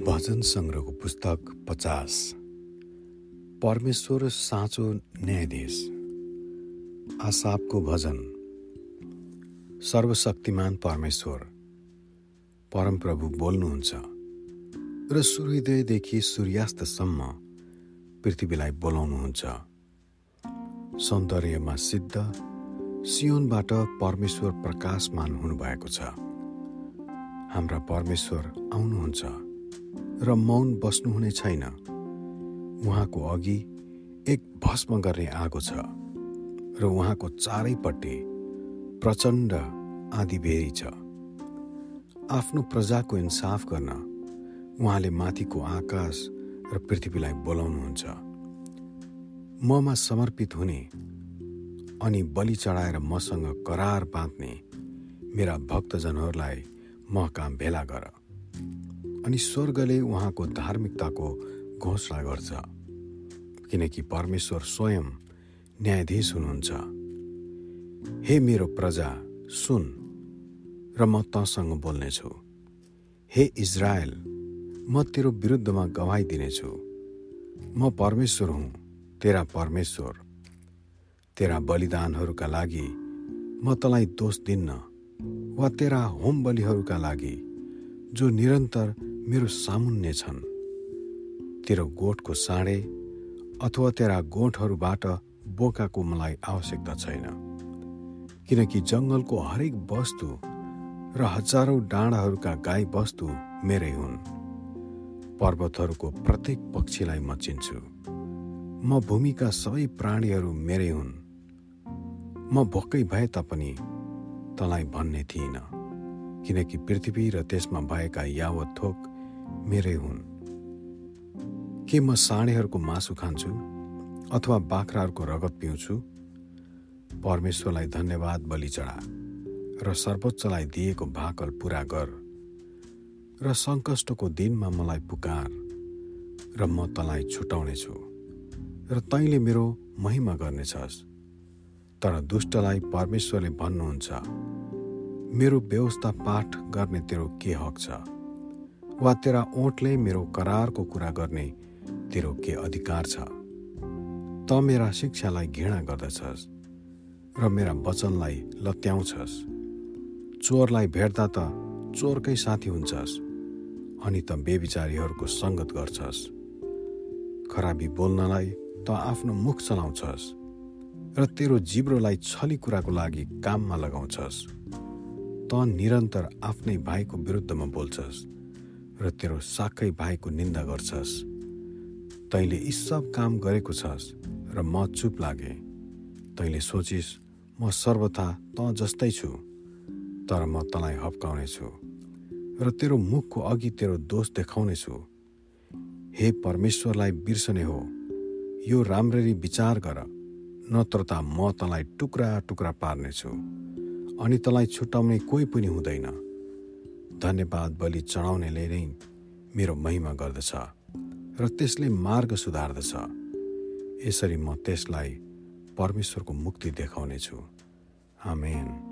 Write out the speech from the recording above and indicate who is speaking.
Speaker 1: भजन सङ्ग्रहको पुस्तक पचास। परमेश्वर साँचो न्यायाधीश। आसापको भजन। सर्वशक्तिमान परमेश्वर। परमप्रभु बोल्नुहुन्छ। र सूर्योदयदेखि सूर्यास्तसम्म पृथ्वीलाई बोलाउनुहुन्छ। सौन्दर्यमा सिद्ध सियोनबाट परमेश्वर प्रकाशमान हुनुभएको छ। हाम्रा परमेश्वर आउनुहुन्छ। र मौन बस्नुहुने छैन। उहाँको अघि एक भस्म गर्ने आगो छ र उहाँको चारैपट्टि प्रचण्ड आँधीबेरी छ। आफ्नो प्रजाको इन्साफ गर्न उहाँले माथिको आकाश र पृथ्वीलाई बोलाउनुहुन्छ। ममा समर्पित हुने अनि बलि चढाएर मसँग करार बाँध्ने मेरा भक्तजनहरूलाई म काम भेला गर। अनि स्वर्गले उहाँको धार्मिकताको घोषणा गर्छ। किनकि परमेश्वर स्वयं न्यायाधीश हुनुहुन्छ। हे मेरो प्रजा सुन र म तँसँग बोल्नेछु। हे इजरायल म तेरो विरुद्धमा गवाई दिनेछु। म परमेश्वर हुँ तेरा परमेश्वर। तेरा बलिदानहरूका लागि म तँलाई दोष दिन्न वा तेरा होम बलिहरूका लागि जो निरन्तर मेरो सामुन्ने छन्। तेरो गोठको साँडे अथवा तेरा गोठहरूबाट बोकाको मलाई आवश्यकता छैन। किनकि जङ्गलको हरेक वस्तु र हजारौँ डाँडाहरूका गाई वस्तु मेरै हुन्। पर्वतहरूको प्रत्येक पक्षीलाई म चिन्छु। म भूमिका सबै प्राणीहरू मेरै हुन्। म भोकै भए तापनि तँलाई भन्ने थिइनँ। किनकि पृथ्वी र त्यसमा भएका यावत थोक मेरै हुन्। के म साँडेहरूको मासु खान्छु अथवा बाख्राहरूको रगत पिउँछु? परमेश्वरलाई धन्यवाद बलि चढा र सर्वोच्चलाई दिएको भाकल पुरा गर र सङ्कष्टको दिनमा मलाई पुकार र म तँलाई छुटाउनेछु र तैँले मेरो महिमा गर्नेछस्। तर दुष्टलाई परमेश्वरले भन्नुहुन्छ मेरो व्यवस्था पाठ गर्ने तेरो के हक छ? वा तेरा ओठले मेरो करारको कुरा गर्ने तेरो के अधिकार छ? त मेरा शिक्षालाई घृणा गर्दछस् र मेरा वचनलाई लत्याउँछस्। चोरलाई भेट्दा त चोरकै साथी हुन्छस् अनि त बेविचारीहरूको सङ्गत गर्छस्। खराबी बोल्नलाई त आफ्नो मुख चलाउँछस् र तेरो जिब्रोलाई छली कुराको लागि काममा लगाउँछस्। त निरन्तर आफ्नै भाइको विरुद्धमा बोल्छस्। र तेरो साक्कै भाइको निन्दा गर्छस्। तैँले यी सब काम गरेको छस् र म चुप लागे। तैँले सोचिस् म सर्वथा त जस्तै छु तर म तँलाई हप्काउने छु र तेरो मुखको अघि तेरो दोष देखाउने छु। हे परमेश्वरलाई बिर्सने हो यो राम्ररी विचार गर नत्र त म तँलाई टुक्रा टुक्रा पार्नेछु अनि तँलाई छुट्याउने कोही पनि हुँदैन। धन्यवाद बलि चढाउनेले नै मेरो महिमा गर्दछ र त्यसले मार्ग सुधार्दछ। यसरी म त्यसलाई परमेश्वरको मुक्ति देखाउनेछु। आमेन।